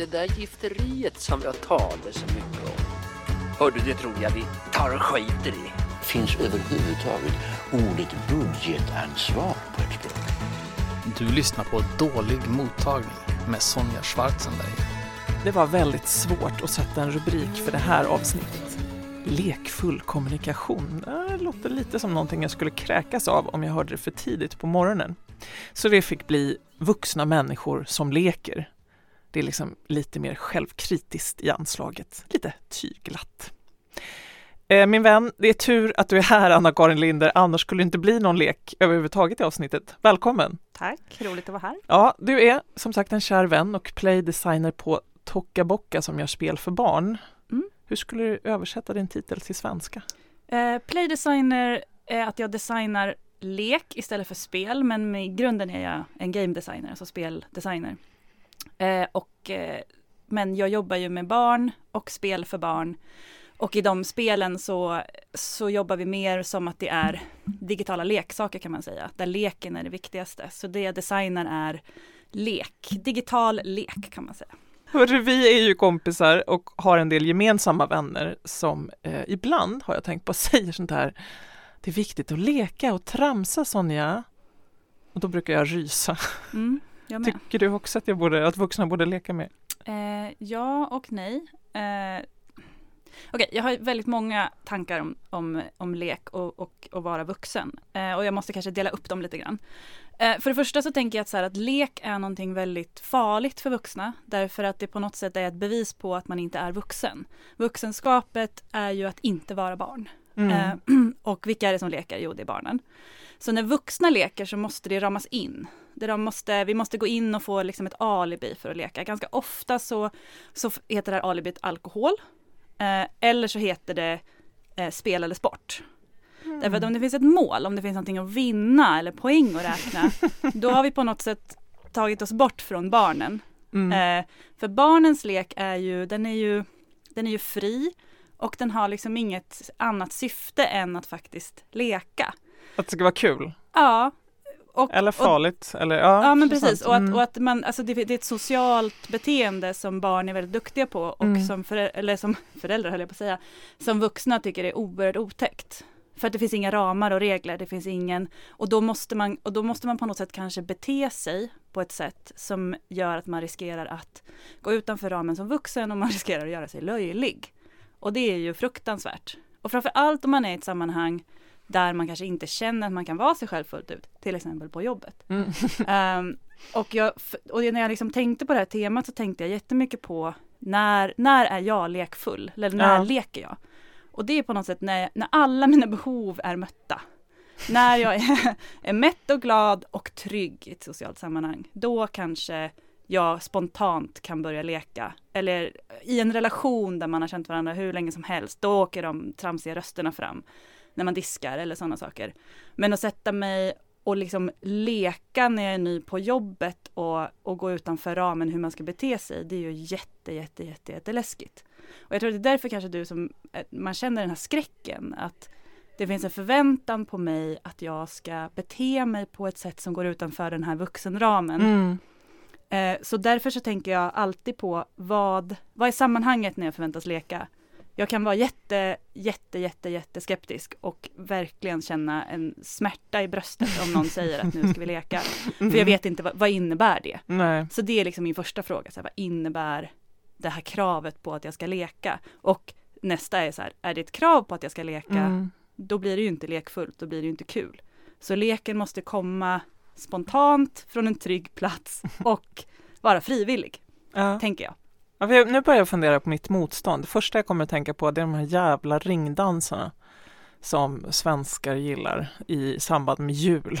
det där gifteriet som jag talar så mycket om. Hördu, det tror jag vi tar och skiter i. Finns överhuvudtaget ordet budgetansvar på ett språk? Du lyssnar på Dålig mottagning med Sonja Schwarzenberg. Det var väldigt svårt att sätta en rubrik för det här avsnittet. Lekfull kommunikation. Det låter lite som någonting jag skulle kräkas av om jag hörde det för tidigt på morgonen. Så det fick bli vuxna människor som leker. Det är liksom lite mer självkritiskt i anslaget, lite tyglatt. Eh, min vän, det är tur att du är här Anna-Karin Linder, annars skulle det inte bli någon lek överhuvudtaget i avsnittet. Välkommen! Tack, roligt att vara här. Ja, du är som sagt en kär vän och playdesigner på Tockabocka som gör spel för barn. Mm. Hur skulle du översätta din titel till svenska? Eh, playdesigner är att jag designar lek istället för spel, men i grunden är jag en game designer, alltså speldesigner. Eh, och, eh, men jag jobbar ju med barn och spel för barn. Och i de spelen så, så jobbar vi mer som att det är digitala leksaker kan man säga, där leken är det viktigaste. Så det jag designar är lek, digital lek kan man säga. Hörru, vi är ju kompisar och har en del gemensamma vänner som eh, ibland, har jag tänkt på, säger sånt här Det är viktigt att leka och tramsa Sonja. Och då brukar jag rysa. Mm. Tycker du också att, jag borde, att vuxna borde leka mer? Eh, ja och nej. Eh, Okej, jag har väldigt många tankar om, om, om lek och, och, och vara vuxen. Eh, och jag måste kanske dela upp dem lite grann. Eh, för det första så tänker jag att, så här, att lek är någonting väldigt farligt för vuxna. Därför att det på något sätt är ett bevis på att man inte är vuxen. Vuxenskapet är ju att inte vara barn. Mm. Eh, och vilka är det som leker? Jo, det är barnen. Så när vuxna leker så måste det ramas in. Det de måste, vi måste gå in och få liksom ett alibi för att leka. Ganska ofta så, så heter det här alibit alkohol. Eh, eller så heter det eh, spel eller sport. Mm. Därför att om det finns ett mål, om det finns någonting att vinna eller poäng att räkna, då har vi på något sätt tagit oss bort från barnen. Mm. Eh, för barnens lek är ju, den är ju, den är ju fri och den har liksom inget annat syfte än att faktiskt leka. Att det ska vara kul? Ja. Och, Eller och, farligt? eller, ja, Ja men precis och att, Mm. och att man, alltså det, det är ett socialt beteende som barn är väldigt duktiga på och Mm. som, förä- eller som föräldrar höll jag på att säga, som vuxna tycker är oerhört otäckt. För att det finns inga ramar och regler, det finns ingen, och då måste man, och då måste man på något sätt kanske bete sig på ett sätt som gör att man riskerar att gå utanför ramen som vuxen och man riskerar att göra sig löjlig. Och det är ju fruktansvärt. Och framför allt om man är i ett sammanhang där man kanske inte känner att man kan vara sig själv fullt ut, till exempel på jobbet. Mm. Ehm, och, jag, och när jag liksom tänkte på det här temat så tänkte jag jättemycket på när, när är jag lekfull? Eller när Ja. leker jag? Och det är på något sätt när, när alla mina behov är mötta. När jag är, är mätt och glad och trygg i ett socialt sammanhang. Då kanske jag spontant kan börja leka. Eller i en relation där man har känt varandra hur länge som helst. Då åker de tramsiga rösterna fram. När man diskar eller sådana saker. Men att sätta mig och liksom leka när jag är ny på jobbet och, och gå utanför ramen hur man ska bete sig, det är ju jätte, jätte, jätte, jätteläskigt. Och jag tror att det är därför kanske du som, eh, man känner den här skräcken, att det finns en förväntan på mig att jag ska bete mig på ett sätt som går utanför den här vuxenramen. Mm. Eh, så därför så tänker jag alltid på vad, vad är sammanhanget när jag förväntas leka? Jag kan vara jätte, jätte, jätte, jätte skeptisk och verkligen känna en smärta i bröstet om någon säger att nu ska vi leka. För jag vet inte vad, vad innebär det? Nej. Så det är liksom min första fråga, så här, vad innebär det här kravet på att jag ska leka? Och nästa är så här, är det ett krav på att jag ska leka? Mm. Då blir det ju inte lekfullt, då blir det ju inte kul. Så leken måste komma spontant från en trygg plats och vara frivillig, Ja. tänker jag. Ja, jag- nu börjar jag fundera på mitt motstånd. Det första jag kommer att tänka på är de här jävla ringdanserna som svenskar gillar i samband med jul.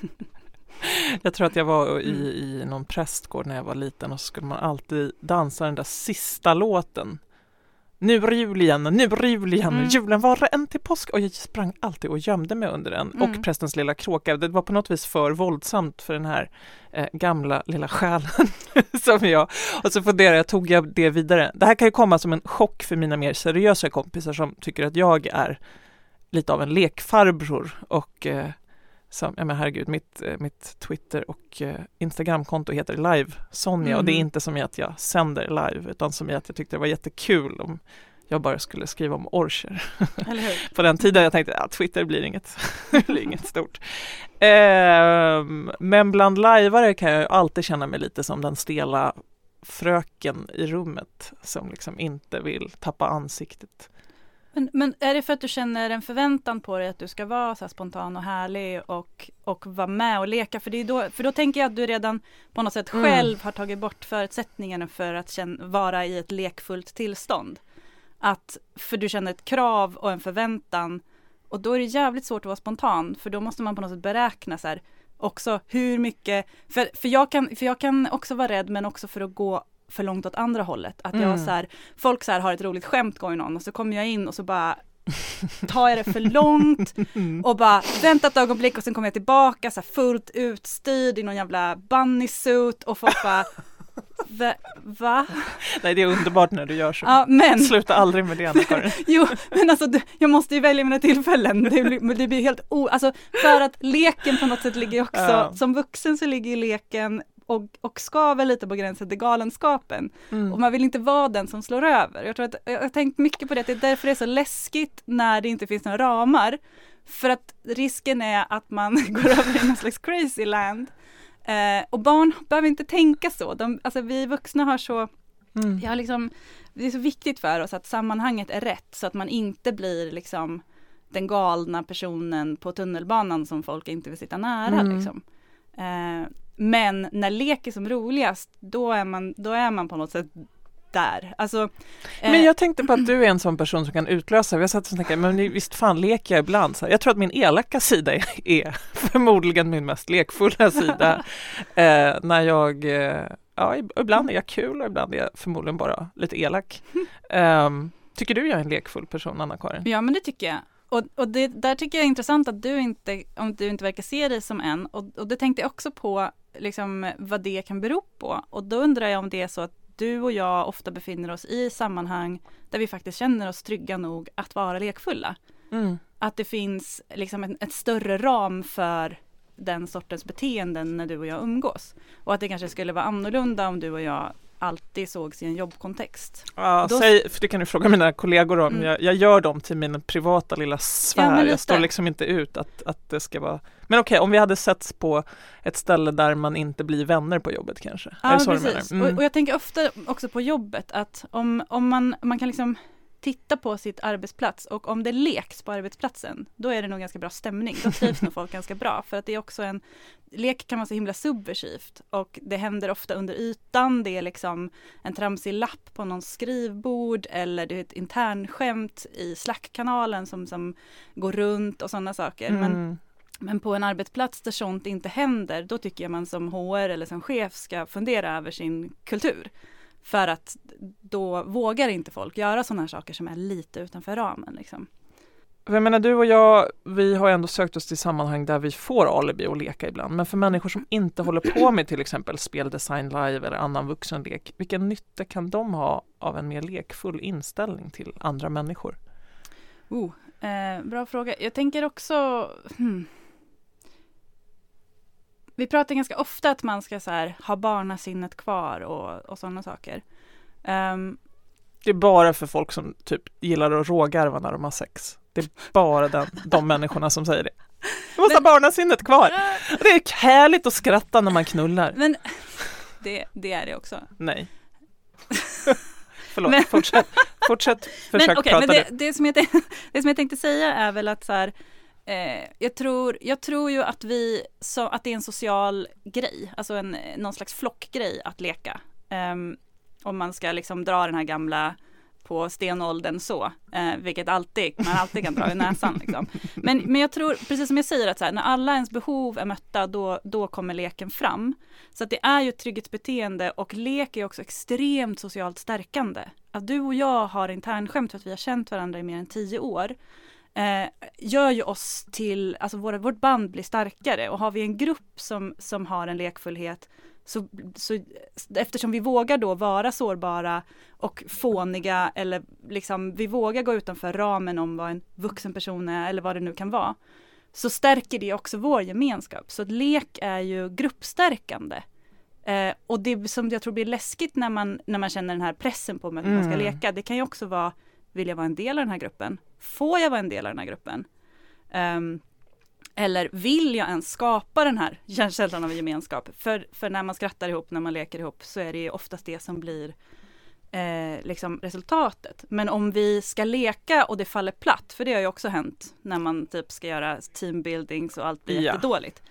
jag tror att jag var i, i någon prästgård när jag var liten och så skulle man alltid dansa den där sista låten. Nu är det jul igen, nu är det jul igen, Mm. julen var en till påsk och jag sprang alltid och gömde mig under den Mm. och prästens lilla kråka. Det var på något vis för våldsamt för den här eh, gamla lilla själen som jag. Och så funderade jag, tog jag det vidare? Det här kan ju komma som en chock för mina mer seriösa kompisar som tycker att jag är lite av en lekfarbror och eh, som, ja men herregud, mitt, eh, mitt Twitter och eh, Instagramkonto heter Live Sonja och det är Mhm. inte som i att jag sänder live utan som i att jag tyckte det var jättekul om jag bara skulle skriva om orcher. På den tiden jag tänkte att Twitter blir inget, blir inget stort. Ehm, men bland lajvare kan jag alltid känna mig lite som den stela fröken i rummet som liksom inte vill tappa ansiktet. Men, men är det för att du känner en förväntan på dig att du ska vara så här spontan och härlig och, och vara med och leka? För, det är då, för då tänker jag att du redan på något sätt Mm. själv har tagit bort förutsättningarna för att känna, vara i ett lekfullt tillstånd. Att, för du känner ett krav och en förväntan och då är det jävligt svårt att vara spontan för då måste man på något sätt beräkna så här också hur mycket, för, för, jag, kan, för jag kan också vara rädd men också för att gå för långt åt andra hållet. Att jag Mm. så här, folk så här har ett roligt skämt going on och så kommer jag in och så bara tar jag det för långt och bara vänta ett ögonblick och sen kommer jag tillbaka så här fullt utstyrd i någon jävla bunny suit och folk bara Va? va? Nej, det är underbart när du gör så. Ja, men, Sluta aldrig med det, Anna-Karin. jo, men alltså det- jag måste ju välja mina tillfällen. Det blir, det blir helt o, alltså för att leken på något sätt ligger också, Ja. som vuxen så ligger ju leken och, och skaver lite på gränsen till galenskapen. Mm. Och man vill inte vara den som slår över. Jag tror att jag har tänkt mycket på det, att det är därför det är så läskigt när det inte finns några ramar. För att risken är att man går över i någon slags crazy land. Eh, och barn behöver inte tänka så. De, alltså vi vuxna har så, Mm. har liksom, det är så viktigt för oss att sammanhanget är rätt så att man inte blir liksom den galna personen på tunnelbanan som folk inte vill sitta nära. Mm. Liksom. Eh, men när lek är som roligast, då är man, då är man på något sätt där. Alltså, eh, Men jag tänkte på att du är en sån person som kan utlösa, jag satt och tänkte, men visst fan leker jag ibland. Så jag tror att min elaka sida är, är förmodligen min mest lekfulla sida. eh, när jag, eh, ja ibland är jag kul och ibland är jag förmodligen bara lite elak. Ehm, tycker du jag är en lekfull person, Anna-Karin? Ja men det tycker jag. Och, och det där tycker jag är intressant att du inte, om du inte verkar se dig som en. Och, och det tänkte jag också på, liksom vad det kan bero på. Och då undrar jag om det är så att du och jag ofta befinner oss i sammanhang där vi faktiskt känner oss trygga nog att vara lekfulla. Mm. Att det finns liksom en, ett större ram för den sortens beteenden när du och jag umgås. Och att det kanske skulle vara annorlunda om du och jag alltid sågs i en jobbkontext. Ja, Då- säg, för det kan du fråga mina kollegor om. Mm. Jag, jag gör dem till min privata lilla Ja, sfär. men jag står liksom inte ut att, att det ska vara... Men okej, om vi hade setts på ett ställe där man inte blir vänner på jobbet kanske? Ja, precis. Mm. Och, och jag tänker ofta också på jobbet att om, om man, man kan liksom titta på sitt arbetsplats och om det leks på arbetsplatsen, då är det nog ganska bra stämning. Då trivs nog folk ganska bra för att det är också en lek kan vara så himla subversivt och det händer ofta under ytan. Det är liksom en tramsig lapp på någon skrivbord eller det är ett internskämt i Slack-kanalen som, som går runt och sådana saker. Men Mm. men på en arbetsplats där sånt inte händer, då tycker jag man som HR eller som chef ska fundera över sin kultur. För att då vågar inte folk göra sådana saker som är lite utanför ramen. Liksom. Jag menar du och jag, vi har ändå sökt oss till sammanhang där vi får alibi och leka ibland. Men för människor som inte håller på med till exempel speldesign live eller annan vuxenlek, vilken nytta kan de ha av en mer lekfull inställning till andra människor? Oh, eh, bra fråga. Jag tänker också... Hmm. Vi pratar ganska ofta att man ska så här, ha barnasinnet kvar och, och sådana saker. Ehm, Det är bara för folk som typ gillar att rågarva när de har sex. Det är bara den, de människorna som säger det. Du måste ha barnasinnet kvar. Det är härligt att skratta när man knullar. men det, det är det också. Nej. Förlåt, Men- fortsätt, fortsätt försök men okej, prata men det, det, som jag, tänkte- det som jag tänkte säga är väl att så här, eh, jag, tror, jag tror ju att vi, så, att det är en social grej, alltså en, någon slags flockgrej att leka. Eh, om man ska liksom dra den här gamla på stenåldern så, eh, vilket alltid, man alltid kan dra i näsan. Liksom. Men, men jag tror, precis som jag säger, att så här, när alla ens behov är mötta, då, då kommer leken fram. Så att det är ju ett trygghetsbeteende och lek är också extremt socialt stärkande. Att du och jag har internskämt för att vi har känt varandra i mer än tio år eh, gör ju oss till, alltså våra, vårt band blir starkare och har vi en grupp som, som har en lekfullhet så, så eftersom vi vågar då vara sårbara och fåniga eller liksom vi vågar gå utanför ramen om vad en vuxen person är eller vad det nu kan vara så stärker det också vår gemenskap. Så att lek är ju gruppstärkande. Eh, och det som jag tror blir läskigt när man, när man känner den här pressen på att man ska Mm. leka, det kan ju också vara, vill jag vara en del av den här gruppen? Får jag vara en del av den här gruppen? Ehm, eller vill jag ens skapa den här känslan av gemenskap? För, för när man skrattar ihop, när man leker ihop, så är det ju oftast det som blir eh, liksom resultatet. Men om vi ska leka och det faller platt, för det har ju också hänt när man typ ska göra teambuildings och allt blir Ja. jättedåligt.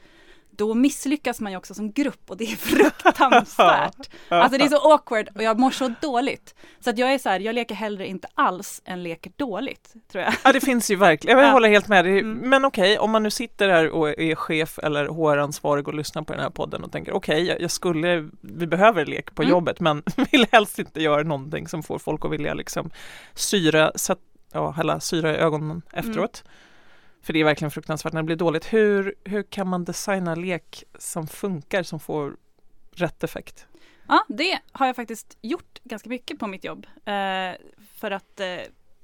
Då misslyckas man ju också som grupp och det är fruktansvärt. Alltså det är så awkward och jag mår så dåligt. Så att jag är så här, jag leker hellre inte alls än leker dåligt, tror jag. Ja det finns ju verkligen, jag Ja. håller helt med dig. Mm. Men okej, om man nu sitter här och är chef eller HR-ansvarig och lyssnar på den här podden och tänker okej, jag, jag skulle, vi behöver lek på Mm. jobbet men vill helst inte göra någonting som får folk att vilja liksom syra, sätt, ja, hälla syra i ögonen efteråt. För det är verkligen fruktansvärt när det blir dåligt. Hur, hur kan man designa lek som funkar, som får rätt effekt? Ja, det har jag faktiskt gjort ganska mycket på mitt jobb. Eh, för att eh,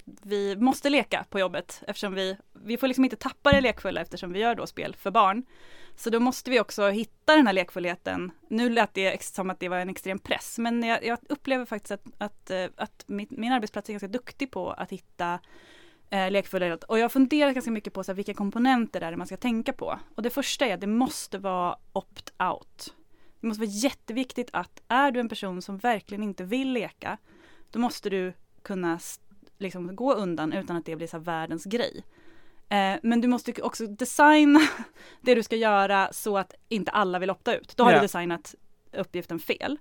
vi måste leka på jobbet eftersom vi, vi får liksom inte tappa det lekfulla eftersom vi gör då spel för barn. Så då måste vi också hitta den här lekfullheten. Nu lät det som att det var en extrem press, men jag, jag upplever faktiskt att, att, eh, att min, min arbetsplats är ganska duktig på att hitta eh, lekfullhet. Och jag har funderat ganska mycket på så här, vilka komponenter det är man ska tänka på. Och det första är att det måste vara opt-out. Det måste vara jätteviktigt att är du en person som verkligen inte vill leka, då måste du kunna liksom gå undan utan att det blir så här världens grej. Eh, men du måste också designa det du ska göra så att inte alla vill opta ut. Då har Ja. du designat uppgiften fel.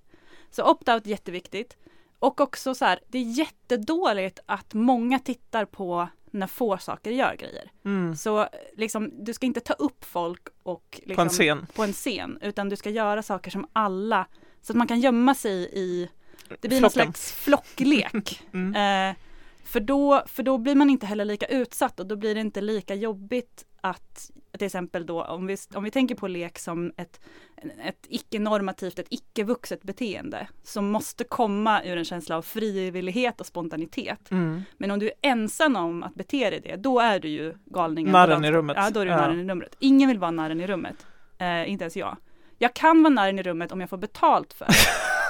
Så opt-out är jätteviktigt. Och också så här, det är jättedåligt att många tittar på när få saker gör grejer. Mm. Så liksom, du ska inte ta upp folk och liksom, På en scen. på en scen, utan du ska göra saker som alla, så att man kan gömma sig i, det blir någon Flocken. slags flocklek. Mm. eh, för, då, för då blir man inte heller lika utsatt och då blir det inte lika jobbigt att till exempel då om vi, om vi tänker på lek som ett, ett icke-normativt, ett icke-vuxet beteende som måste komma ur en känsla av frivillighet och spontanitet. Mm. Men om du är ensam om att bete dig det, då är du ju galningen. Narren i rummet. Ja, då är du Ja. narren i rummet. Ingen vill vara narren i rummet. Eh, inte ens jag. Jag kan vara narren i rummet om jag får betalt för det.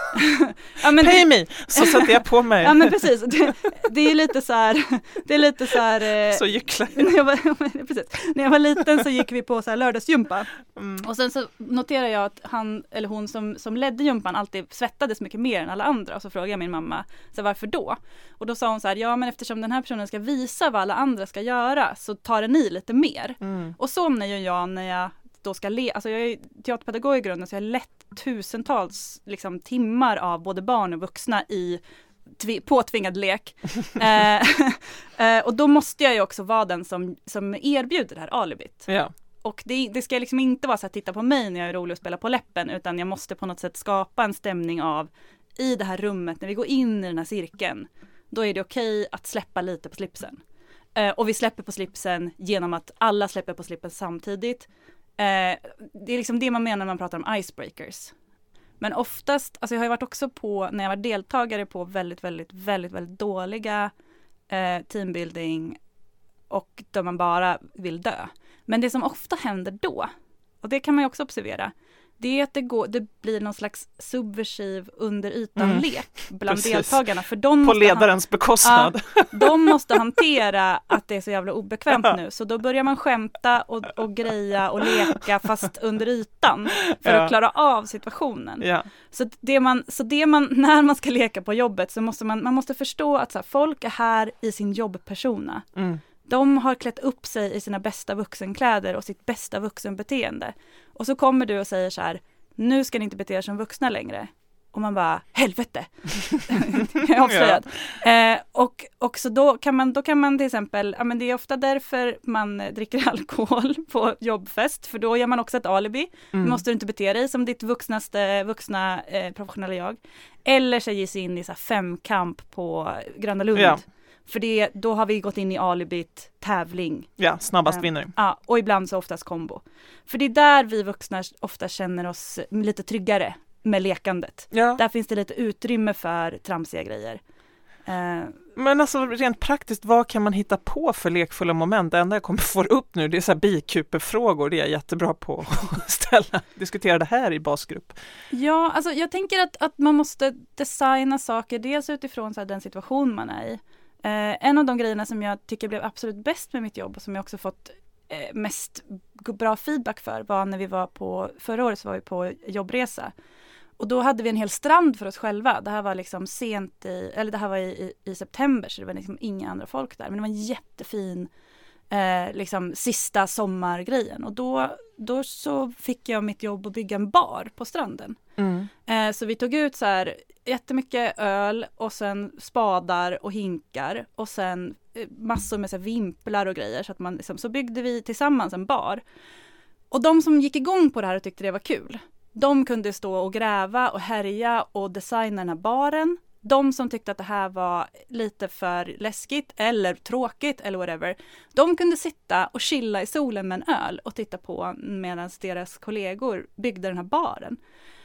ja, men Pay det, me! Så sätter jag på mig. ja men precis, det, det är lite så här, det är lite så här eh, Så gycklar när jag, var, precis. när jag var liten så gick vi på så här lördagsgympa Mm. och sen så noterade jag att han eller hon som, som ledde gympan alltid svettades mycket mer än alla andra och så frågade jag min mamma så här, varför då? Och då sa hon så här, ja men eftersom den här personen ska visa vad alla andra ska göra så tar den i lite mer. Mm. Och så är ju jag när jag då ska le, alltså jag är teaterpedagog i grunden så jag har lett tusentals liksom, timmar av både barn och vuxna i tvi- påtvingad lek. eh, eh, och då måste jag ju också vara den som, som erbjuder det här alibit. Ja. Och det, det ska liksom inte vara så att titta på mig när jag är rolig och spela på läppen utan jag måste på något sätt skapa en stämning av i det här rummet när vi går in i den här cirkeln. Då är det okej att släppa lite på slipsen. Eh, och vi släpper på slipsen genom att alla släpper på slipsen samtidigt. Eh, det är liksom det man menar när man pratar om icebreakers. Men oftast, alltså jag har ju varit också på, när jag var deltagare på väldigt, väldigt, väldigt, väldigt dåliga eh, teambuilding och där man bara vill dö. Men det som ofta händer då, och det kan man ju också observera, det är att det, går, det blir någon slags subversiv under Mm. ytan-lek bland Precis. deltagarna. För de På ledarens bekostnad. de måste hantera att det är så jävla obekvämt nu, så då börjar man skämta och, och greja och leka fast under ytan för Ja. att klara av situationen. Ja. Så det man, så det man, när man ska leka på jobbet så måste man, man måste förstå att så här, folk är här i sin jobbpersona. Mm. De har klätt upp sig i sina bästa vuxenkläder och sitt bästa vuxenbeteende. Och så kommer du och säger så här, nu ska ni inte bete er som vuxna längre. Och man bara, helvete! jag är avslöjad. Eh, och, och så då kan, man, då kan man till exempel, ja men det är ofta därför man eh, dricker alkohol på jobbfest, för då gör man också ett alibi. Mm. Måste du inte bete dig som ditt vuxnaste, vuxna eh, professionella jag. Eller så ge sig in i så här femkamp på Gröna Lund. Ja. För det, då har vi gått in i alibit tävling. ja, snabbast Eh, vinner. Ja, och ibland så oftast kombo. För det är där vi vuxna ofta känner oss lite tryggare med lekandet. Ja. Där finns det lite utrymme för tramsiga grejer. Eh, Men alltså rent praktiskt, vad kan man hitta på för lekfulla moment? Det enda jag kommer få upp nu, det är så här bikuperfrågor, det är jag jättebra på att ställa, diskutera det här i basgrupp. Ja, alltså jag tänker att, att man måste designa saker, dels utifrån så den situation man är i. Eh, en av de grejerna som jag tycker blev absolut bäst med mitt jobb och som jag också fått eh, mest bra feedback för var när vi var på, förra året så var vi på jobbresa. Och då hade vi en hel strand för oss själva. Det här var liksom sent i, eller det här var i, i, i september så det var liksom inga andra folk där. Men det var en jättefin eh, liksom sista sommargrejen. Och då, då så fick jag mitt jobb att bygga en bar på stranden. Mm. Eh, så vi tog ut så här jättemycket öl och sen spadar och hinkar och sen eh, massor med så vimplar och grejer. Så, att man liksom, så byggde vi tillsammans en bar. Och de som gick igång på det här och tyckte det var kul, de kunde stå och gräva och härja och designa den här baren. De som tyckte att det här var lite för läskigt eller tråkigt eller whatever, de kunde sitta och chilla i solen med en öl och titta på medan deras kollegor byggde den här baren.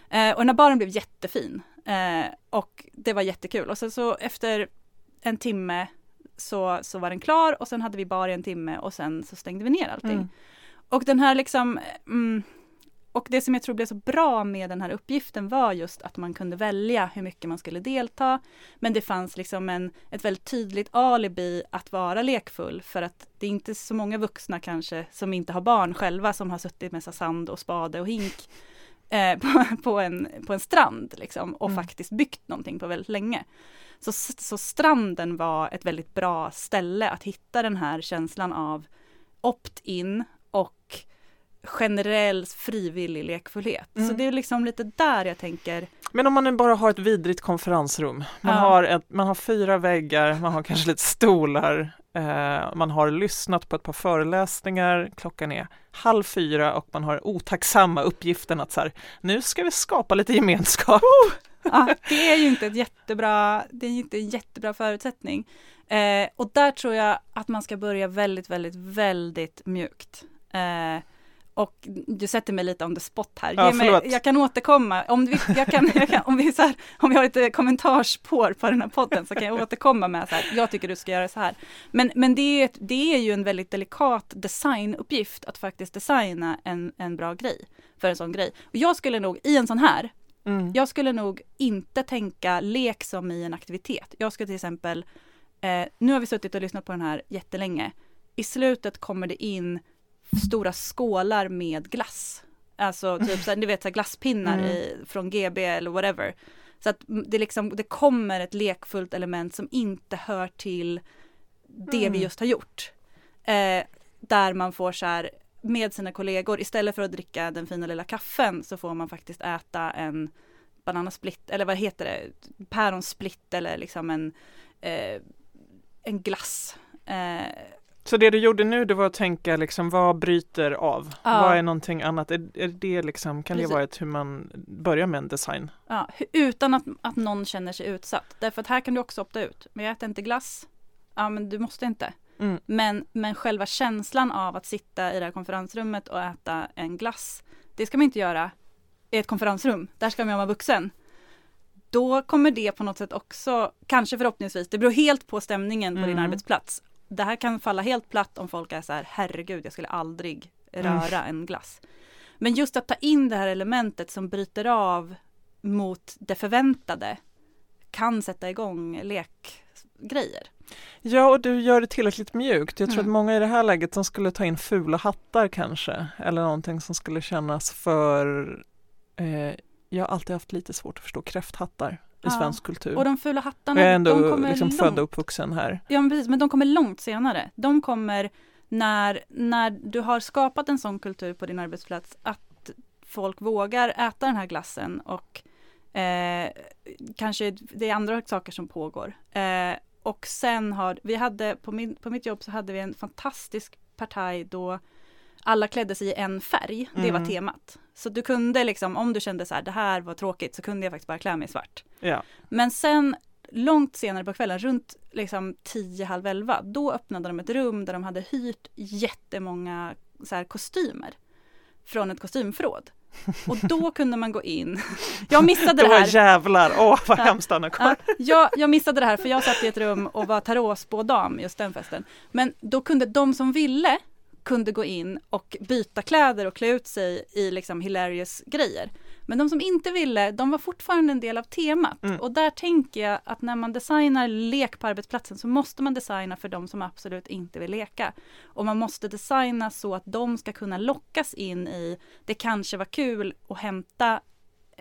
Eh, och den här baren blev jättefin eh, och det var jättekul. Och sen så efter en timme så, så var den klar och sen hade vi bar i en timme och sen så stängde vi ner allting. Mm. Och den här liksom mm, och det som jag tror blev så bra med den här uppgiften var just att man kunde välja hur mycket man skulle delta. Men det fanns liksom en, ett väldigt tydligt alibi att vara lekfull för att det är inte så många vuxna kanske som inte har barn själva som har suttit med sand och spade och hink eh, på, på, en, på en strand liksom, och Mm. faktiskt byggt någonting på väldigt länge. Så, så stranden var ett väldigt bra ställe att hitta den här känslan av opt-in och generell frivillig lekfullhet. Så Mm. det är liksom lite där jag tänker, Men om man nu bara har ett vidrigt konferensrum, man, Ja. har ett, man har fyra väggar, man har kanske lite stolar, eh, man har lyssnat på ett par föreläsningar, klockan är halv fyra och man har otacksamma uppgiften att så här, nu ska vi skapa lite gemenskap. ja, det är ju inte ett jättebra, det är inte en jättebra förutsättning. Eh, och där tror jag att man ska börja väldigt, väldigt, väldigt mjukt. Eh, och du sätter mig lite on the spot här. Ja, mig, jag kan återkomma. Om vi, jag kan, jag kan, om, vi så här, om vi har lite kommentarspår på den här podden så kan jag återkomma med så här, jag tycker du ska göra så här. Men, men det, är, ett- det är ju en väldigt delikat designuppgift att faktiskt designa en, en bra grej för en sån grej. Och jag skulle nog i en sån här, Mm. jag skulle nog inte tänka lek som i en aktivitet. Jag skulle till exempel, eh, nu har vi suttit och lyssnat på den här jättelänge. I slutet kommer det in stora skålar med glass. Alltså typ så här, ni vet så här glasspinnar Mm. i, från GB eller whatever. Så att det liksom, det kommer ett lekfullt element som inte hör till det Mm. vi just har gjort. Eh, där man får så här med sina kollegor, istället för att dricka den fina lilla kaffen så får man faktiskt äta en bananasplitt, eller vad heter det, päronsplitt eller liksom en, eh, en glass. Eh, Så det du gjorde nu det var att tänka liksom vad bryter av? Ja. Vad är någonting annat? Är, är det liksom, kan Precis. det vara ett hur man börjar med en design? ja, utan att, att någon känner sig utsatt. Därför att här kan du också opta ut. Men jag äter inte glass. Ja, men du måste inte. Mm. Men, men själva känslan av att sitta i det här konferensrummet och äta en glass, det ska man inte göra i ett konferensrum. Där ska man vara vuxen. Då kommer det på något sätt också, kanske förhoppningsvis, det beror helt på stämningen på din Mm. arbetsplats. Det här kan falla helt platt om folk är så här, herregud, jag skulle aldrig röra en glass. Men just att ta in det här elementet som bryter av mot det förväntade kan sätta igång lekgrejer. Ja, och du gör det tillräckligt mjukt. Jag tror Mm. att många i det här läget som skulle ta in fula hattar kanske, eller någonting som skulle kännas för... Eh, jag har alltid haft lite svårt att förstå kräfthattar i svensk kultur. Och de fula hattarna, jag är ändå de kommer liksom långt. född och uppvuxen här. Ja men precis, men de kommer långt senare. De kommer när, när du har skapat en sån kultur på din arbetsplats att folk vågar äta den här glassen och eh, kanske det är andra saker som pågår. Eh, och sen har, vi hade på, min, på mitt jobb så hade vi en fantastisk partaj då alla klädde sig i en färg, det var Mm. temat. Så du kunde liksom, om du kände så här, det här var tråkigt, så kunde jag faktiskt bara klä mig i svart. Ja. Men sen långt senare på kvällen, runt liksom 10, halv 11, då öppnade de ett rum där de hade hyrt jättemånga så här, kostymer från ett kostymförråd. Och då kunde man gå in. Jag missade det Då här. jävlar, åh vad Ja. hemskt Anna-Karin. Ja, jag, jag missade det här för jag satt i ett rum och var tarotspådam just den festen. Men då kunde de som ville kunde gå in och byta kläder och klä ut sig i liksom hilarious grejer. Men de som inte ville, de var fortfarande en del av temat. Mm. Och där tänker jag att när man designar lek på arbetsplatsen så måste man designa för de som absolut inte vill leka. Och man måste designa så att de ska kunna lockas in i, det kanske var kul att hämta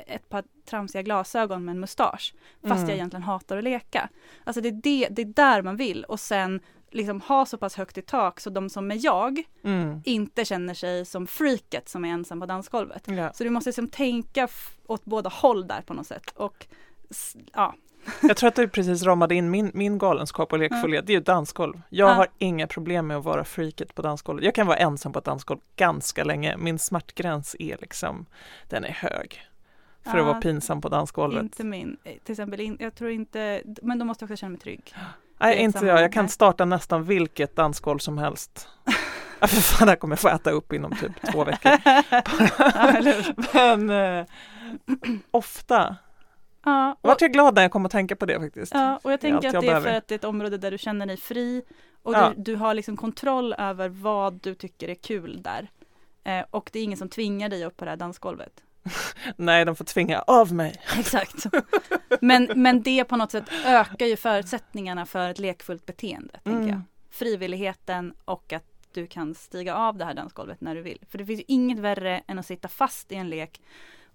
ett par tramsiga glasögon med en mustasch. Fast Mm. jag egentligen hatar att leka. Alltså det är, det, det är där man vill. Och sen liksom ha så pass högt i tak så de som är jag Mm. inte känner sig som freaket som är ensam på dansgolvet. Ja. Så du måste liksom tänka åt båda håll där på något sätt. Och ja, Jag tror att du precis ramade in min, min galenskap och lekfullhet, det är ju dansgolv. Jag Ja. har inga problem med att vara freaket på dansgolvet. Jag kan vara ensam på ett dansgolv ganska länge. Min smärtgräns är liksom, den är hög. För att vara pinsam på dansgolvet. inte min. Eh, Till exempel, jag tror inte, men då måste jag också känna mig trygg. Nej, det inte jag. Jag kan starta nästan vilket dansgolv som helst. Ja, för fan, jag kommer få äta upp inom typ två veckor. Men eh, ofta. Ja, och, Vart jag glad när jag kom att tänka på det faktiskt. ja, och jag tänker att jag det är för att det är ett område där du känner dig fri och Ja. du, du har liksom kontroll över vad du tycker är kul där. Eh, och det är ingen som tvingar dig upp på det här dansgolvet. Nej, de får tvinga av mig. Exakt. Men, men det på något sätt ökar ju förutsättningarna för ett lekfullt beteende, tänker Mm. jag. Frivilligheten och att du kan stiga av det här dansgolvet när du vill. För det finns ju inget värre än att sitta fast i en lek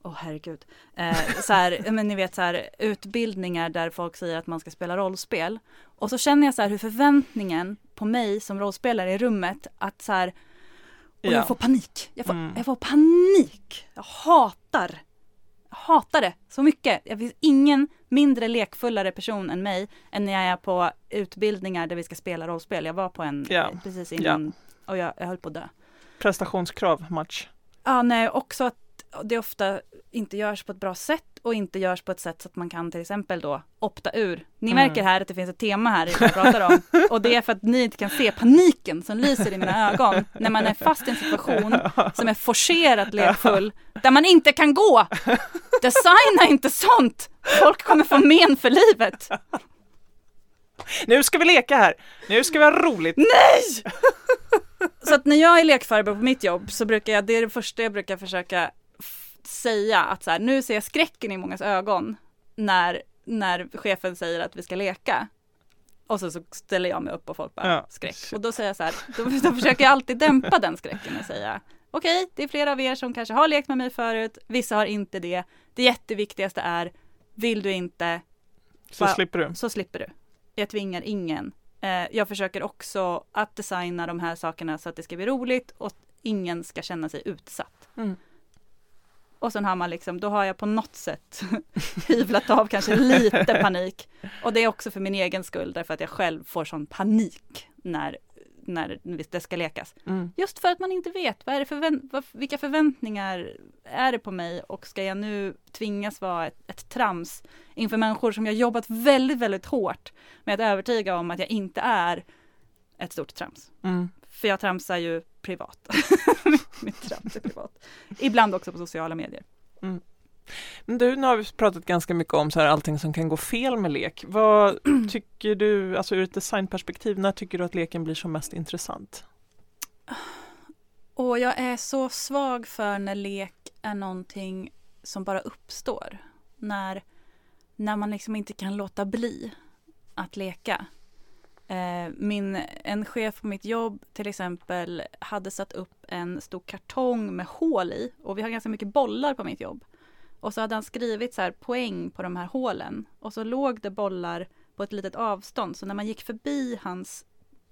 Åh herregud. Eh, så här, men ni vet så här, utbildningar där folk säger att man ska spela rollspel. Och så känner jag så här hur förväntningen på mig som rollspelare i rummet att så här, och Ja. jag får panik. Jag får, Mm. jag får panik. Jag hatar, jag hatar det så mycket. Det finns ingen mindre lekfullare person än mig än när jag är på utbildningar där vi ska spela rollspel. Jag var på en Ja. eh, precis innan och jag, jag höll på att dö. Prestationskrav, match. Ja, nej, också att det ofta inte görs på ett bra sätt och inte görs på ett sätt så att man kan till exempel då opta ur. Ni Mm. märker här att det finns ett tema här i vad jag pratar om och det är för att ni inte kan se paniken som lyser i mina ögon när man är fast i en situation som är forcerat lekfull där man inte kan gå. Designa inte sånt! Folk kommer få men för livet. Nu ska vi leka här! Nu ska vi ha roligt! Nej! Så att när jag är lekfarbror på mitt jobb så brukar jag, det är det första jag brukar försöka säga att så här, nu ser jag skräcken i mångas ögon när, när chefen säger att vi ska leka. Och så, så ställer jag mig upp och folk bara Ja, skräck. Och då säger jag så här, då, då försöker jag alltid dämpa den skräcken och säga okej, det är flera av er som kanske har lekt med mig förut, vissa har inte det. Det jätteviktigaste är, vill du inte, Så Bara- slipper du. så slipper du. Jag tvingar ingen. Eh, jag försöker också att designa de här sakerna så att det ska bli roligt och ingen ska känna sig utsatt. Mm. Och sen har man liksom, då har jag på något sätt hyvlat av kanske lite panik. Och det är också för min egen skull därför att jag själv får sån panik när, när det ska lekas. Mm. Just för att man inte vet, vad är det förvänt- vad, vilka förväntningar är det på mig och ska jag nu tvingas vara ett, ett trams inför människor som jag jobbat väldigt, väldigt hårt med att övertyga om att jag inte är ett stort trams. Mm. För jag tramsar ju privat. Mitt trams är privat. Ibland också på sociala medier. Men du, nu har vi pratat ganska mycket om så här, allting som kan gå fel med lek. Vad tycker du, alltså ur ett designperspektiv, när tycker du att leken blir som mest intressant? Och jag är så svag för när lek är någonting som bara uppstår. När, när man liksom inte kan låta bli att leka. Eh, min, en chef på mitt jobb till exempel hade satt upp en stor kartong med hål i och vi har ganska mycket bollar på mitt jobb. Och så hade han skrivit så här poäng på de här hålen och så låg det bollar på ett litet avstånd så när man gick förbi hans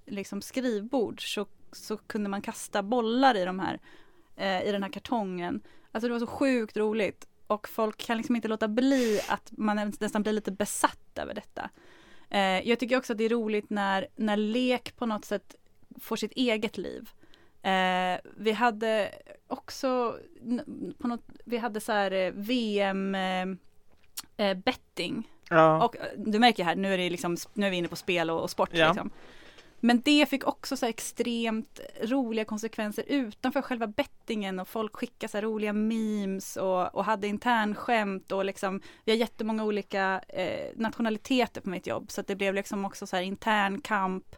liksom skrivbord så, så kunde man kasta bollar i de här eh, i den här kartongen. Alltså det var så sjukt roligt och folk kan liksom inte låta bli att man nästan blir lite besatt över detta. Eh, jag tycker också att det är roligt när, när lek på något sätt får sitt eget liv. Eh, vi hade också på något, vi hade så här eh, VM eh, eh, betting Ja. och eh, du märker här, nu är, det liksom, nu är vi inne på spel och, och sport. Ja. Liksom. Men det fick också så här extremt roliga konsekvenser utanför själva bettingen och folk skickade så här roliga memes och, och hade internskämt och liksom vi har jättemånga olika eh, nationaliteter på mitt jobb. Så att det blev liksom också så här intern kamp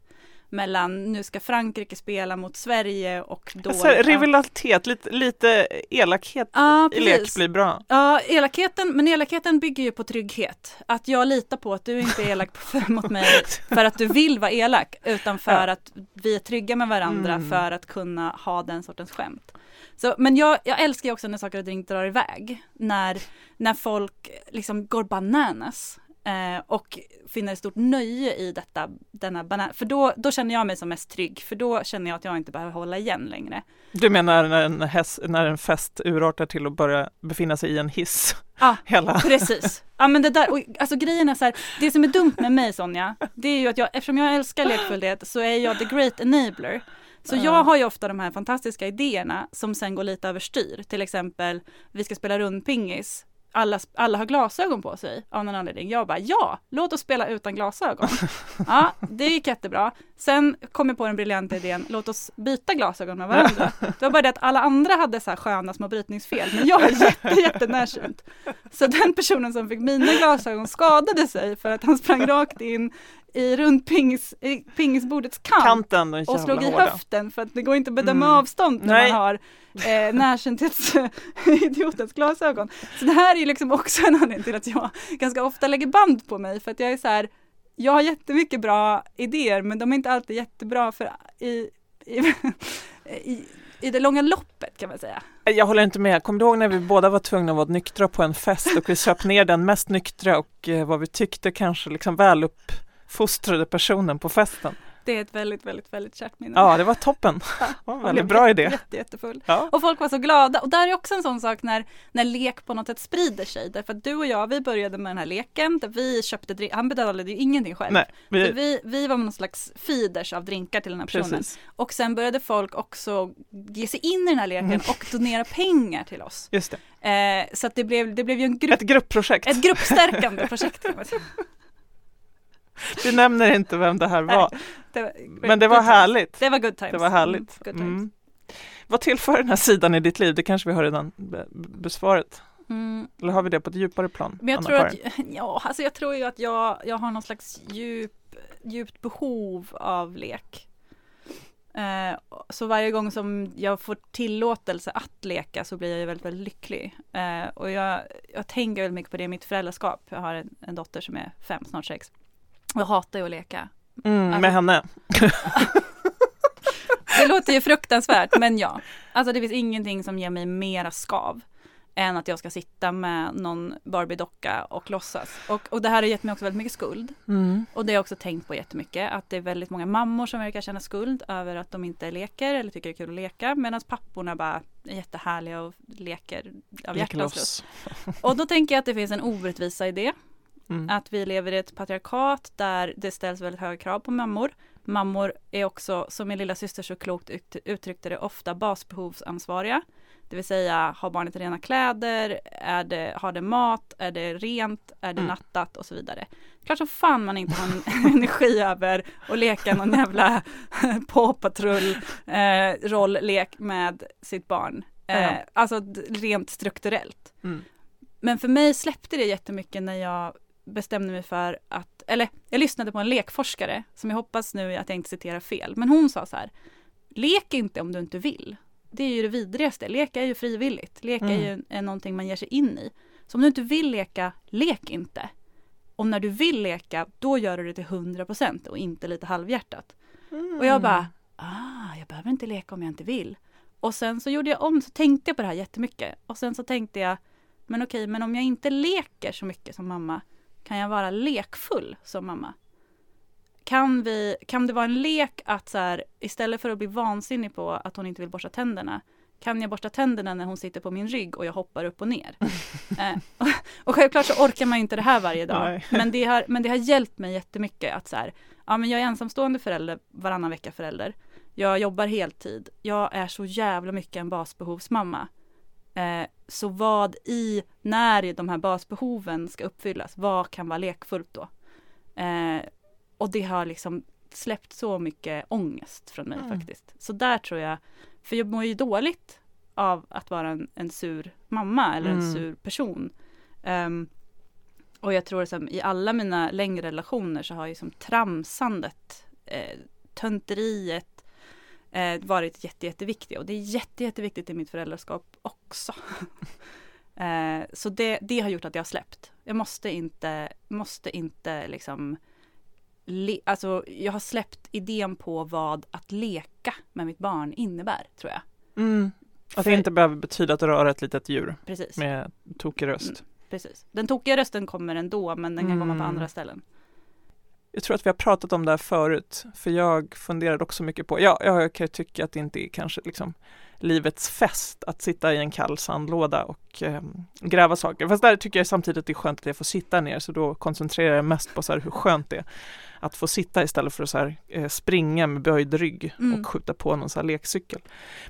mellan nu ska Frankrike spela mot Sverige och då... Alltså, rivalitet, lite, lite elakhet Ja, i lek blir bra. Ja, elakheten, men elakheten bygger ju på trygghet. Att jag litar på att du inte är elak mot mig för att du vill vara elak, utan för Ja. att vi är trygga med varandra Mm. för att kunna ha den sortens skämt. Så, men jag, jag älskar också när saker och ting drar iväg. När, när folk liksom går bananas. Eh, och finner ett stort nöje i detta, denna banan. För då, då känner jag mig som mest trygg, för då känner jag att jag inte behöver hålla igen längre. Du menar när en, häst, när en fest urartar till att börja befinna sig i en hiss? Ja, Hela. Precis. Ja men det där, och, alltså grejen är så här, det som är dumt med mig Sonja, det är ju att jag, eftersom jag älskar lekfullhet så är jag the great enabler. Så Ja. jag har ju ofta de här fantastiska idéerna som sen går lite överstyr. Till exempel, vi ska spela rundpingis. Alla, alla har glasögon på sig av någon anledning. Jag bara, ja, låt oss spela utan glasögon. Ja, det gick jättebra. Sen kom jag på den briljanta idén, låt oss byta glasögon med varandra. Det var bara det att alla andra hade så här sköna små brytningsfel, men jag är jätte, jättenärsynt. Så den personen som fick mina glasögon skadade sig för att han sprang rakt in i rundpingis, i pingisbordets kant Kanten, och slog i hårda. höften för att det går inte att bedöma Mm. avstånd när Nej. man har eh, närsynthetsidiotens glasögon. Så det här är ju liksom också en anledning till att jag ganska ofta lägger band på mig för att jag är så här, jag har jättemycket bra idéer men de är inte alltid jättebra för i, i, i, i det långa loppet kan man säga. Jag håller inte med. Kommer du ihåg när vi båda var tvungna att vara nyktra på en fest och vi söp ner den mest nyktra och eh, vad vi tyckte kanske liksom väluppfostrade personen på festen? Det är ett väldigt, väldigt, väldigt kärt minne. Ja, det var toppen. Det var en väldigt bra idé. Jätte, jättefull. Ja. Och folk var så glada. Och där är också en sån sak när, när lek på något sätt sprider sig. Därför att du och jag, vi började med den här leken där vi köpte. Han betalade ju ingenting själv. Nej, vi, vi, vi var någon slags feeders av drinkar till den här personen. precis. Och sen började folk också ge sig in i den här leken Mm. och donera pengar till oss. Just det. Eh, så att det blev, det blev ju en grupp, Ett gruppprojekt. ett gruppstärkande projekt. Vi nämner inte vem det här var, Det var, men det var härligt. Det var good times. Det var härligt. Mm. Mm. Vad tillför den här sidan i ditt liv? Det kanske vi har redan be- besvarat. Mm. Eller har vi det på ett djupare plan? Men jag tror att, ja, alltså jag tror ju att jag, jag har någon slags djup, djupt behov av lek. Eh, så varje gång som jag får tillåtelse att leka så blir jag ju väldigt, väldigt lycklig. Eh, och jag, jag tänker väldigt mycket på det i mitt föräldraskap. Jag har en, en dotter som är fem, snart sex. Jag hatar ju att leka. Mm, alltså- med henne. Det låter ju fruktansvärt, men ja. Alltså det finns ingenting som ger mig mera skav än att jag ska sitta med någon Barbie-docka och låtsas. Och, och det här har gett mig också väldigt mycket skuld. Mm. Och det har jag också tänkt på jättemycket, att det är väldigt många mammor som verkar känna skuld över att de inte leker eller tycker det är kul att leka, medan papporna bara är jättehärliga och leker av hjärtans lust. Och då tänker jag att det finns en orättvisa i det, Mm. att vi lever i ett patriarkat där det ställs väldigt höga krav på mammor. Mammor är också, som min lilla syster så klokt ut- uttryckte det, ofta basbehovsansvariga. Det vill säga, har barnet rena kläder? Är det, har det mat? Är det rent? Är det Mm. nattat? Och så vidare. Klart som fan man inte har en energi över att leka någon jävla Paw Patrol eh, rolllek med sitt barn. Eh. Alltså rent strukturellt. Mm. Men för mig släppte det jättemycket när jag bestämde mig för att, eller jag lyssnade på en lekforskare som jag hoppas nu att jag inte citerar fel, men hon sa så här, lek inte om du inte vill. Det är ju det vidrigaste, leka är ju frivilligt, leka är ju är någonting man ger sig in i. Så om du inte vill leka, lek inte. Och när du vill leka, då gör du det till 100% och inte lite halvhjärtat. Och jag bara, ah, jag behöver inte leka om jag inte vill. Och sen så gjorde jag om, så tänkte jag på det här jättemycket. Och sen så tänkte jag, men okej, men om jag inte leker så mycket som mamma, kan jag vara lekfull som mamma? Kan, vi, kan det vara en lek att så här, istället för att bli vansinnig på att hon inte vill borsta tänderna, kan jag borsta tänderna när hon sitter på min rygg och jag hoppar upp och ner? eh, och, och självklart så orkar man inte det här varje dag, Nej. men det, har, men det har hjälpt mig jättemycket att så här, ja men jag är ensamstående förälder, varannan vecka förälder. Jag jobbar heltid. Jag är så jävla mycket en basbehovsmamma. Eh, så vad i, när de här basbehoven ska uppfyllas, vad kan vara lekfullt då? Eh, och det har liksom släppt så mycket ångest från mig Mm. faktiskt. Så där tror jag, för jag mår ju dåligt av att vara en, en sur mamma eller en Mm. sur person. Ehm, och jag tror som i alla mina längre relationer så har ju som tramsandet, eh, tönteriet eh, varit jätte, jätteviktigt. Och det är jätte, jätteviktigt i mitt föräldraskap också. eh, så det, det har gjort att jag har släppt. Jag måste inte, måste inte liksom le, alltså jag har släppt idén på vad att leka med mitt barn innebär, tror jag. Mm. Att det inte behöver betyda att röra ett litet djur Precis. med tokig röst. Precis. Den tokiga rösten kommer ändå, men den kan komma på Mm. andra ställen. Jag tror att vi har pratat om det här förut, för jag funderade också mycket på, ja, jag kan ju tycka att det inte är kanske liksom livets fest att sitta i en kall sandlåda och eh, gräva saker. Fast där tycker jag samtidigt att det är skönt att jag får sitta ner, så då koncentrerar jag mest på så hur skönt det är att få sitta istället för att så här, eh, springa med böjd rygg Mm. och skjuta på någon så här lekcykel.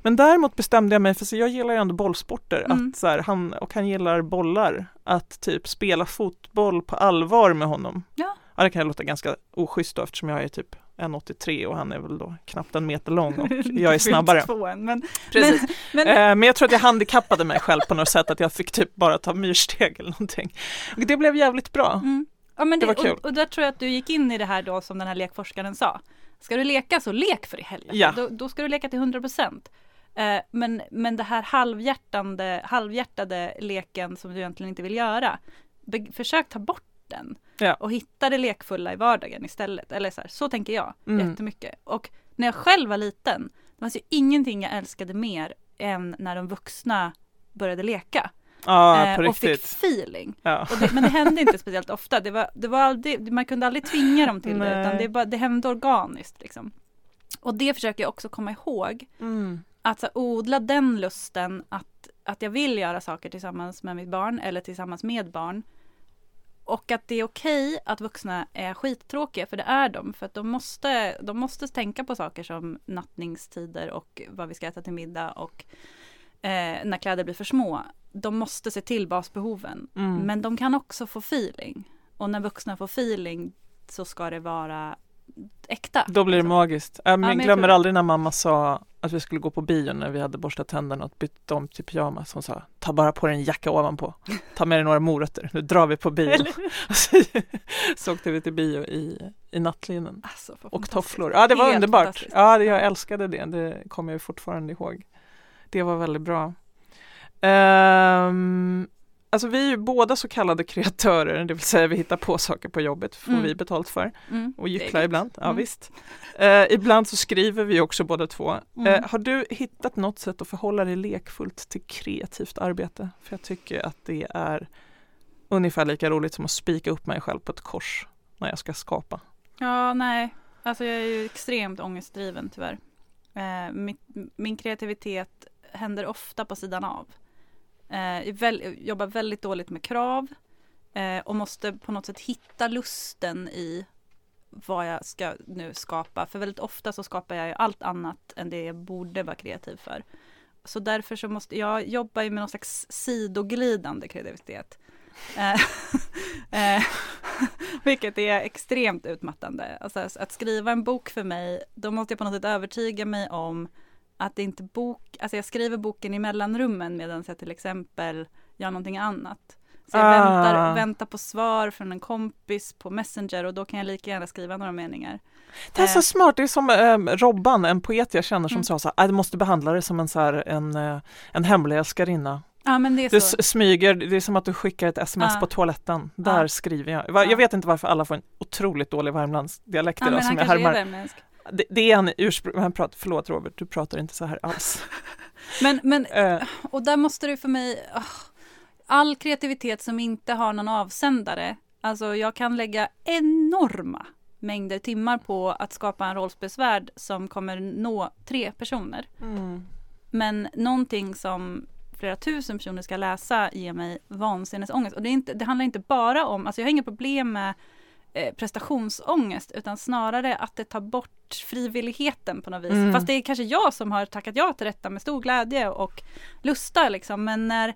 Men däremot bestämde jag mig, för så jag gillar ju ändå bollsporter, Mm. att så här, han, och han gillar bollar, att typ spela fotboll på allvar med honom. Ja. Ja, det kan låta ganska oschysst då eftersom jag är typ 1,83 och han är väl då knappt en meter lång och jag är snabbare. Två än, men, Precis. men, Eh, Men jag tror att jag handikappade mig själv på något sätt, att jag fick typ bara ta myrsteg eller någonting. Och det blev jävligt bra. mm. ja, men det var kul. Och, och där tror jag att du gick in i det här då som den här lekforskaren sa. Ska du leka så lek för i helvete. Ja. Då, då ska du leka till 100 procent. Eh, men, men det här halvhjärtande, halvhjärtade leken som du egentligen inte vill göra. Be, försök ta bort den. Ja. Och hitta det lekfulla i vardagen istället. Eller så här, så tänker jag Mm. jättemycket. Och när jag själv var liten, det fanns ju ingenting jag älskade mer än när de vuxna började leka. Ja, eh, och fick feeling. Ja. Och det, men det hände inte speciellt ofta. Det var, det var aldrig, man kunde aldrig tvinga dem till det, Nej. utan det, bara, det hände organiskt. Liksom. Och det försöker jag också komma ihåg. Mm. Att så, odla den lusten att, att jag vill göra saker tillsammans med mitt barn eller tillsammans med barn. Och att det är okej att vuxna är skittråkiga, för det är de. För att de måste, de måste tänka på saker som nattningstider och vad vi ska äta till middag och eh, när kläder blir för små. De måste se till basbehoven. Mm. Men de kan också få feeling. Och när vuxna får feeling så ska det vara äkta. Då blir det liksom. magiskt. Jag men jag glömmer tror- aldrig när mamma sa att vi skulle gå på bio när vi hade borstat tänderna och bytt om till pyjamas. Hon sa, ta bara på dig en jacka ovanpå. Ta med dig några morötter. Nu drar vi på bio. Så åkte vi till bio i, i nattlinnen. Alltså, Och tofflor. Ja, det var Helt underbart. Ja, det, jag älskade det. Det kommer jag fortfarande ihåg. Det var väldigt bra. Ehm, alltså vi är ju båda så kallade kreatörer, det vill säga vi hittar på saker på jobbet, får Mm. vi betalt för. Mm, Och gycklar ibland, ja Mm. visst. Eh, ibland så skriver vi också båda två. Mm. Eh, har du hittat något sätt att förhålla dig lekfullt till kreativt arbete? För jag tycker att det är ungefär lika roligt som att spika upp mig själv på ett kors när jag ska skapa. Ja, nej. Alltså jag är ju extremt ångestdriven tyvärr. Eh, mitt, min kreativitet händer ofta på sidan av. Eh, jag väl, jobbar väldigt dåligt med krav eh, och måste på något sätt hitta lusten i vad jag ska nu skapa. För väldigt ofta så skapar jag ju allt annat än det jag borde vara kreativ för. Så därför så måste jag jobba med någon slags sidoglidande kreativitet. Eh, eh vilket är extremt utmattande. Alltså att skriva en bok för mig, då måste jag på något sätt övertyga mig om att det inte bok, alltså jag skriver boken i mellanrummen medan jag till exempel gör någonting annat. Så jag Ah. väntar, väntar på svar från en kompis på Messenger och då kan jag lika gärna skriva några meningar. Det är så Eh. smart, det är som eh, Robban, en poet jag känner som Mm. sa så här, "Ah, du måste behandla det som en, så här, en, eh, en hemlig älskarinna. Ja men det är Du så. smyger, det är som att du skickar ett sms Ja. på toaletten. Där Ja. skriver jag. Jag vet inte varför alla får en otroligt dålig Värmlandsdialekt Ja, idag men han som jag härmar. Det, det är han ursprung, han pratar, förlåt Robert, du pratar inte så här alls. Men, men Eh, Och där måste det för mig, ah, all kreativitet som inte har någon avsändare, alltså jag kan lägga enorma mängder timmar på att skapa en rollspelsvärld som kommer nå tre personer. mm. Men någonting som flera tusen personer ska läsa ger mig vansinnesångest. Och det, inte, det handlar inte bara om, alltså jag har inga problem med eh, prestationsångest utan snarare att det tar bort frivilligheten på något vis. Mm. Fast det är kanske jag som har tackat ja till detta med stor glädje och lusta liksom. Men när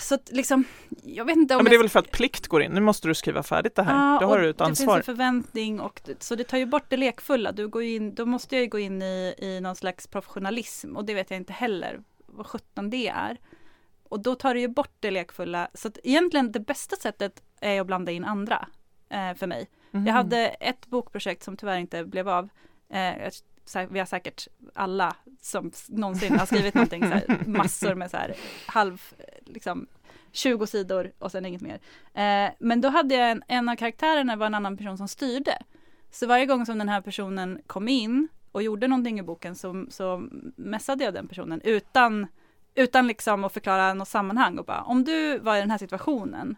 så att liksom, jag vet inte om Ja, men det är väl för att plikt går in. Nu måste du skriva färdigt det här. Ja, Då har du ett Det ansvar. finns en förväntning och det- så det tar ju bort det lekfulla. Du går in, då måste jag ju gå in i, i någon slags professionalism och det vet jag inte heller vad sjutton det är. Och då tar det ju bort det lekfulla. Så att egentligen det bästa sättet är att blanda in andra eh, för mig. Mhm. Jag hade ett bokprojekt som tyvärr inte blev av. Eh, vi har säkert alla som någonsin har skrivit någonting, så här, massor med så här halv, liksom 20 sidor och sen inget mer. Eh, men då hade jag en, en av karaktärerna var en annan person som styrde. Så varje gång som den här personen kom in och gjorde någonting i boken så, så messade jag den personen utan, utan liksom att förklara något sammanhang och bara om du var i den här situationen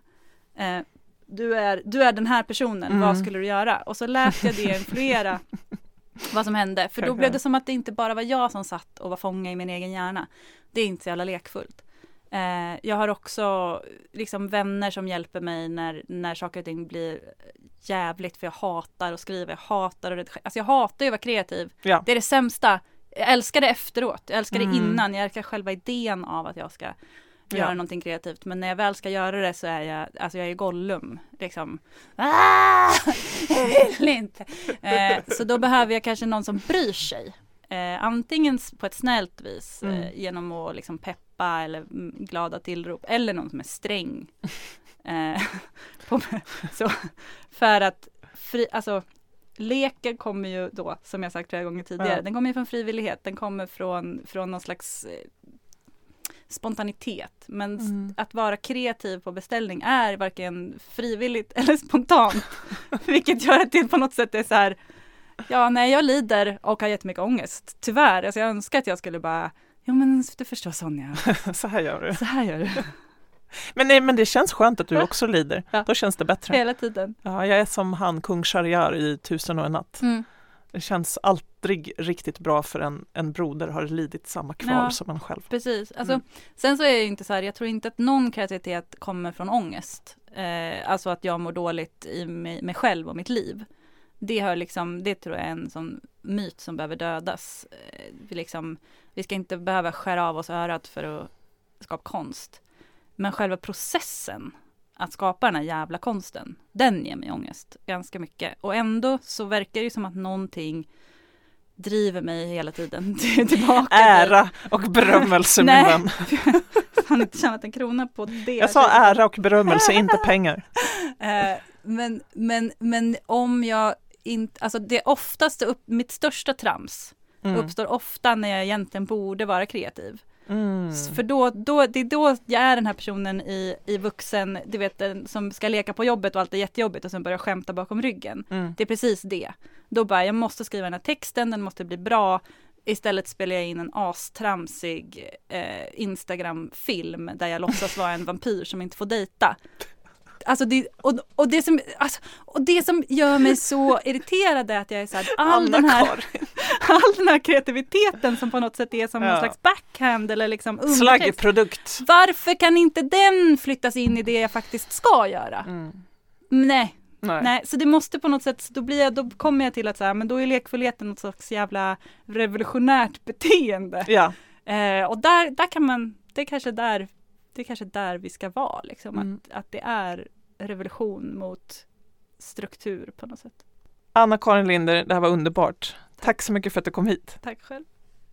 eh, du, är, du är den här personen, Mm. vad skulle du göra? Och så lät jag det influera vad som hände. För då blev det som att det inte bara var jag som satt och var fånga i min egen hjärna. Det är inte så jävla lekfullt. Eh, jag har också liksom vänner som hjälper mig när, när saker och ting blir jävligt för jag hatar att skriva, jag hatar att redigera. Alltså jag hatar ju att vara kreativ. Ja. Det är det sämsta. Jag älskar det efteråt, jag älskar Mm. det innan, jag älskar själva idén av att jag ska göra Ja. någonting kreativt. Men när jag väl ska göra det så är jag, alltså jag är Gollum, liksom. Ah, jag vill inte. Eh, så då behöver jag kanske någon som bryr sig. Eh, antingen på ett snällt vis eh, Mm. genom att liksom peppa eller mm, glada tillrop eller någon som är sträng. Eh, på, så, för att fri, alltså, leken kommer ju då, som jag sagt flera gånger tidigare, Ja. den kommer ju från frivillighet, den kommer från, från någon slags eh, spontanitet. Men Mm. att vara kreativ på beställning är varken frivilligt eller spontant. Vilket gör att det på något sätt är så här, ja nej jag lider och har jättemycket ångest. Tyvärr, alltså jag önskar att jag skulle bara, jo men du förstår Sonja, Så här gör du. så här gör du Men, nej, men det känns skönt att du också lider. Ja. Då känns det bättre. hela tiden. Ja, jag är som han, kung Shahryar i Tusen och en natt. Mm. Det känns aldrig riktigt bra för en, en broder har lidit samma kval Ja. som en själv. Precis. Alltså, Mm. Sen så är ju inte så här, jag tror inte att någon kreativitet kommer från ångest. Eh, alltså att jag mår dåligt i mig, mig själv och mitt liv. Det, har liksom, det tror jag är en sån myt som behöver dödas. Eh, vi, liksom, vi ska inte behöva skära av oss örat för att skapa konst. Men själva processen att skapa den här jävla konsten, den ger mig ångest ganska mycket. Och ändå så verkar det som att någonting driver mig hela tiden tillbaka. till- Ära och berömmelse min vän. har inte tjänat en krona på det. Jag sa ära och berömmelse, inte pengar. Eh, men, men, men om jag inte, alltså det oftast, upp, mitt största trams Mm. uppstår ofta när jag egentligen borde vara kreativ. Mm. För då, då, det är då jag är den här personen i, i vuxen, du vet som ska leka på jobbet och allt är jättejobbigt och sen börjar skämta bakom ryggen. Mm. Det är precis det. Då bara, jag måste skriva den här texten, den måste bli bra. Istället spelar jag in en astramsig eh, Instagram-film där jag låtsas vara en vampyr som inte får dejta. Alltså det, och, och, det som, alltså, och det som gör mig så irriterad är att jag är så här, all den här, all den här kreativiteten som på något sätt är som Ja. någon slags backhand eller liksom. Slaggprodukt. Varför kan inte den flyttas in i det jag faktiskt ska göra? Mm. Nej, Nej. Nej, så det måste på något sätt, då, blir jag, då kommer jag till att så här, men då är lekfullheten något slags jävla revolutionärt beteende. Ja. Eh, och där, där kan man, det är kanske där, det är kanske där vi ska vara, liksom, Mm. att, att det är revolution mot struktur på något sätt. Anna-Karin Linder, det här var underbart. Tack så mycket för att du kom hit. Tack själv.